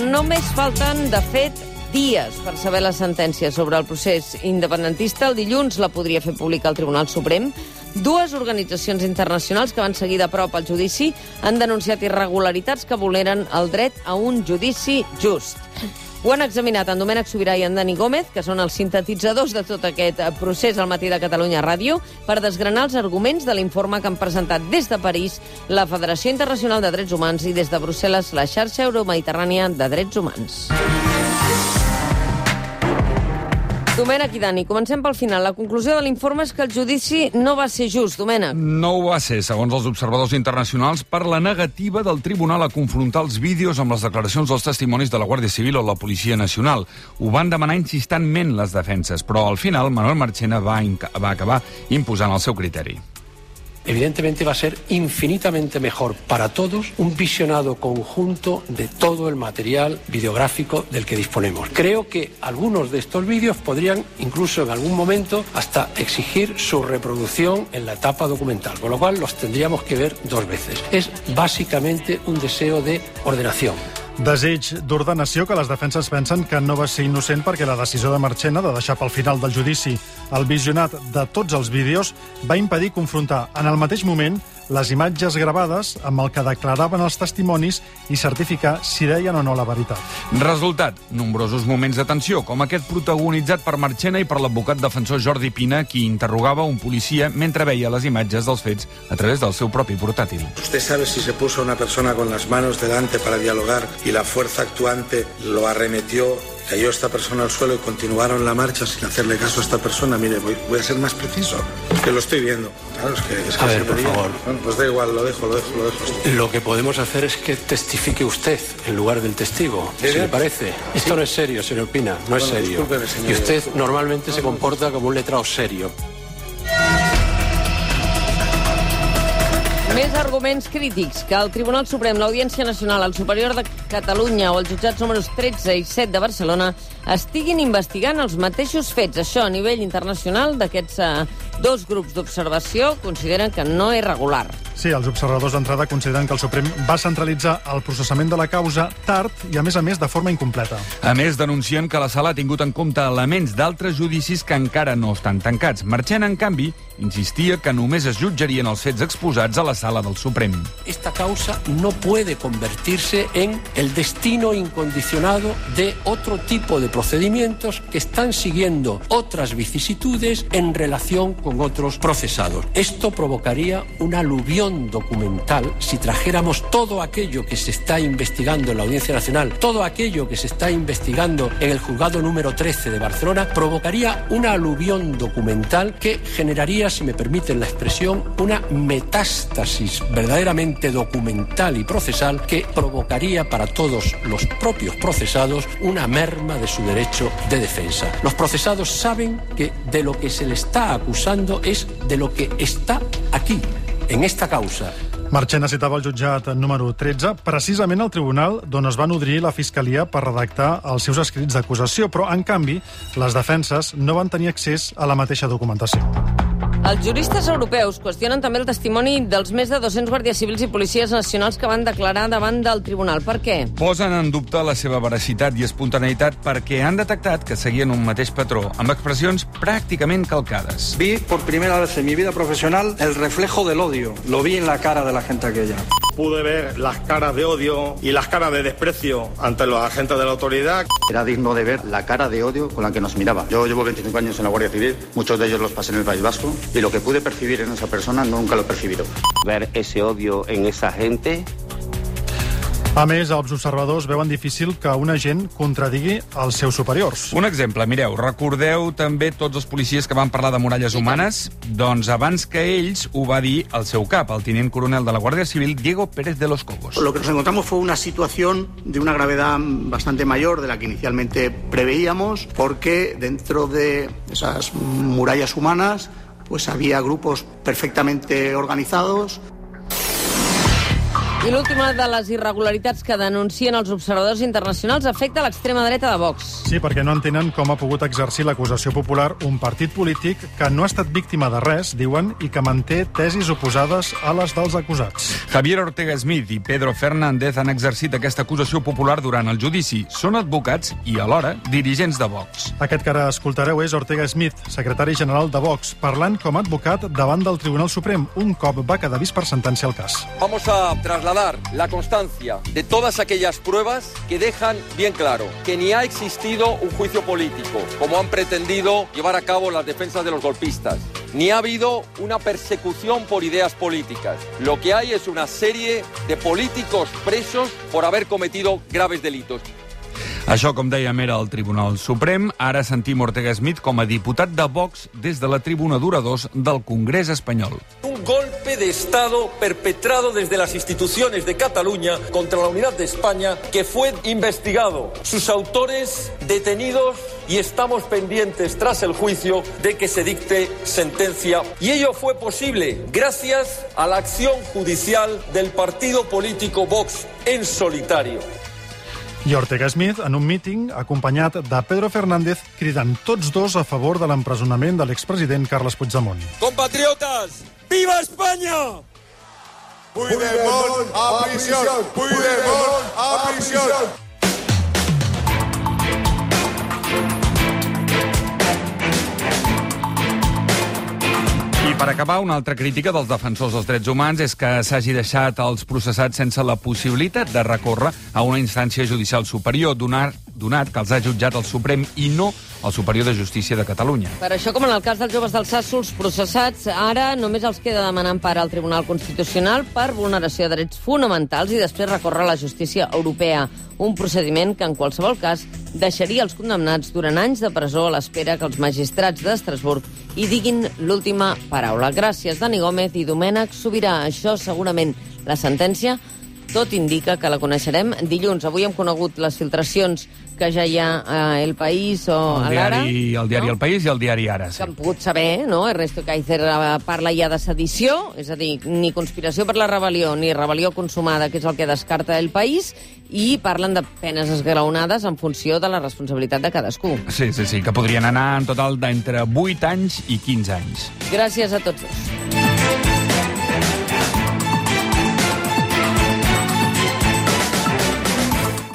Només falten, de fet, dies per saber la sentència sobre el procés independentista. El dilluns la podria fer pública el Tribunal Suprem. Dues organitzacions internacionals que van seguir de prop el judici han denunciat irregularitats que vulneren el dret a un judici just. Ho han examinat en Domènec Sobirà i en Dani Gómez, que són els sintetitzadors de tot aquest procés al matí de Catalunya Ràdio, per desgranar els arguments de l'informe que han presentat des de París la Federació Internacional de Drets Humans i des de Brussel·les la xarxa euromediterrània de drets humans. Domènec i Dani, comencem pel final. La conclusió de l'informe és que el judici no va ser just, Domènec. No ho va ser, segons els observadors internacionals, per la negativa del tribunal a confrontar els vídeos amb les declaracions dels testimonis de la Guàrdia Civil o la Policia Nacional. Ho van demanar insistentment les defenses, però al final Manuel Marchena va, va acabar imposant el seu criteri. Evidentemente va a ser infinitamente mejor para todos un visionado conjunto de todo el material videográfico del que disponemos. Creo que algunos de estos vídeos podrían incluso en algún momento hasta exigir su reproducción en la etapa documental, con lo cual los tendríamos que ver dos veces. Es básicamente un deseo de ordenación. Desig d'ordenació que les defenses pensen que no va ser innocent perquè la decisió de Marchena de deixar pel final del judici el visionat de tots els vídeos va impedir confrontar en el mateix moment les imatges gravades amb el que declaraven els testimonis i certificar si deien o no la veritat. Resultat, nombrosos moments de tensió, com aquest protagonitzat per Marchena i per l'advocat defensor Jordi Pina, qui interrogava un policia mentre veia les imatges dels fets a través del seu propi portàtil. ¿Usted sabe si se puso una persona con las manos delante para dialogar y la fuerza actuante lo arremetió cayó esta persona al suelo y continuaron la marcha sin hacerle caso a esta persona. Mire, voy, voy a ser más preciso, que lo estoy viendo. Claro, es que, es que A ver, por favor. Bueno, pues da igual, lo dejo, lo dejo, lo dejo. Lo que podemos hacer es que testifique usted en lugar del testigo, si le parece. Esto no es serio, señor Pina, no es serio. señor. Y usted normalmente se comporta como un letrado serio. Més arguments crítics que el Tribunal Suprem, l'Audiència Nacional, el Superior de Catalunya o els jutjats números 13 i 7 de Barcelona estiguin investigant els mateixos fets. Això a nivell internacional d'aquests eh, dos grups d'observació consideren que no és regular. Sí, els observadors d'entrada consideren que el Suprem va centralitzar el processament de la causa tard i, a més a més, de forma incompleta. A més, denuncien que la sala ha tingut en compte elements d'altres judicis que encara no estan tancats. Marchena, en canvi, insistia que només es jutjarien els fets exposats a la sala del Suprem. Esta causa no puede convertirse en el destino incondicionado de otro tipo de procedimientos que están siguiendo otras vicisitudes en relación con otros procesados. Esto provocaría una aluvión documental si trajéramos todo aquello que se está investigando en la Audiencia Nacional, todo aquello que se está investigando en el juzgado número 13 de Barcelona, provocaría una aluvión documental que generaría, si me permiten la expresión, una metástasis verdaderamente documental y procesal que provocaría para todos los propios procesados una merma de su derecho de defensa. Los procesados saben que de lo que se le está acusando es de lo que está aquí, en esta causa. Marchena citava el jutjat número 13, precisament el tribunal d'on es va nodrir la Fiscalia per redactar els seus escrits d'acusació, però, en canvi, les defenses no van tenir accés a la mateixa documentació. Els juristes europeus qüestionen també el testimoni dels més de 200 guàrdies civils i policies nacionals que van declarar davant del tribunal. Per què? Posen en dubte la seva veracitat i espontaneïtat perquè han detectat que seguien un mateix patró, amb expressions pràcticament calcades. Vi por primera vez en mi vida profesional el reflejo del odio. Lo vi en la cara de la gente aquella. Pude ver las caras de odio y las caras de desprecio ante los agentes de la autoridad. Era digno de ver la cara de odio con la que nos miraba. Yo llevo 25 años en la Guardia Civil, muchos de ellos los pasé en el País Vasco, y lo que pude percibir en esa persona nunca lo he percibido. ver ese odio en esa gente A més, els observadors veuen difícil que un agent contradigui els seus superiors. Un exemple, mireu, recordeu també tots els policies que van parlar de muralles humanes? Doncs abans que ells ho va dir el seu cap, el tinent coronel de la Guàrdia Civil, Diego Pérez de los Cobos. Lo que nos encontramos fue una situación de una gravedad bastante mayor de la que inicialmente preveíamos, porque dentro de esas murallas humanas pues había grupos perfectamente organizados I l'última de les irregularitats que denuncien els observadors internacionals afecta l'extrema dreta de Vox. Sí, perquè no entenen com ha pogut exercir l'acusació popular un partit polític que no ha estat víctima de res, diuen, i que manté tesis oposades a les dels acusats. Javier Ortega Smith i Pedro Fernández han exercit aquesta acusació popular durant el judici. Són advocats i, alhora, dirigents de Vox. Aquest que ara escoltareu és Ortega Smith, secretari general de Vox, parlant com a advocat davant del Tribunal Suprem, un cop va quedar vist per sentència el cas. Vamos a trasladar la constancia de todas aquellas pruebas que dejan bien claro que ni ha existido un juicio político, como han pretendido llevar a cabo las defensas de los golpistas, ni ha habido una persecución por ideas políticas. Lo que hay es una serie de políticos presos por haber cometido graves delitos. Això, com dèiem, era el Tribunal Suprem. Ara sentim Ortega Smith com a diputat de Vox des de la tribuna d'oradors del Congrés espanyol. Un golpe de Estado perpetrado desde las instituciones de Cataluña contra la unidad de España que fue investigado. Sus autores detenidos y estamos pendientes tras el juicio de que se dicte sentencia. Y ello fue posible gracias a la acción judicial del partido político Vox en solitario. I Ortega Smith, en un míting, acompanyat de Pedro Fernández, cridant tots dos a favor de l'empresonament de l'expresident Carles Puigdemont. Compatriotas, ¡viva España! Puigdemont a prisión, Puigdemont a prisión. Per acabar, una altra crítica dels defensors dels drets humans és que s'hagi deixat els processats sense la possibilitat de recórrer a una instància judicial superior, donar, donat que els ha jutjat el Suprem i no el Superior de Justícia de Catalunya. Per això, com en el cas dels joves dels Sassos processats, ara només els queda demanar empar al Tribunal Constitucional per vulneració de drets fonamentals i després recórrer a la justícia europea. Un procediment que, en qualsevol cas, deixaria els condemnats durant anys de presó a l'espera que els magistrats d'Estrasburg hi diguin l'última paraula. Gràcies, Dani Gómez i Domènec Sobirà. Això, segurament, la sentència tot indica que la coneixerem dilluns. Avui hem conegut les filtracions que ja hi ha a El País o El a l'Ara. diari, el diari no? El País i el diari Ara. que Sí. han pogut saber, no? Ernesto Kaiser parla ja de sedició, és a dir, ni conspiració per la rebel·lió ni rebel·lió consumada, que és el que descarta el país, i parlen de penes esglaonades en funció de la responsabilitat de cadascú. Sí, sí, sí, que podrien anar en total d'entre 8 anys i 15 anys. Gràcies a tots dos.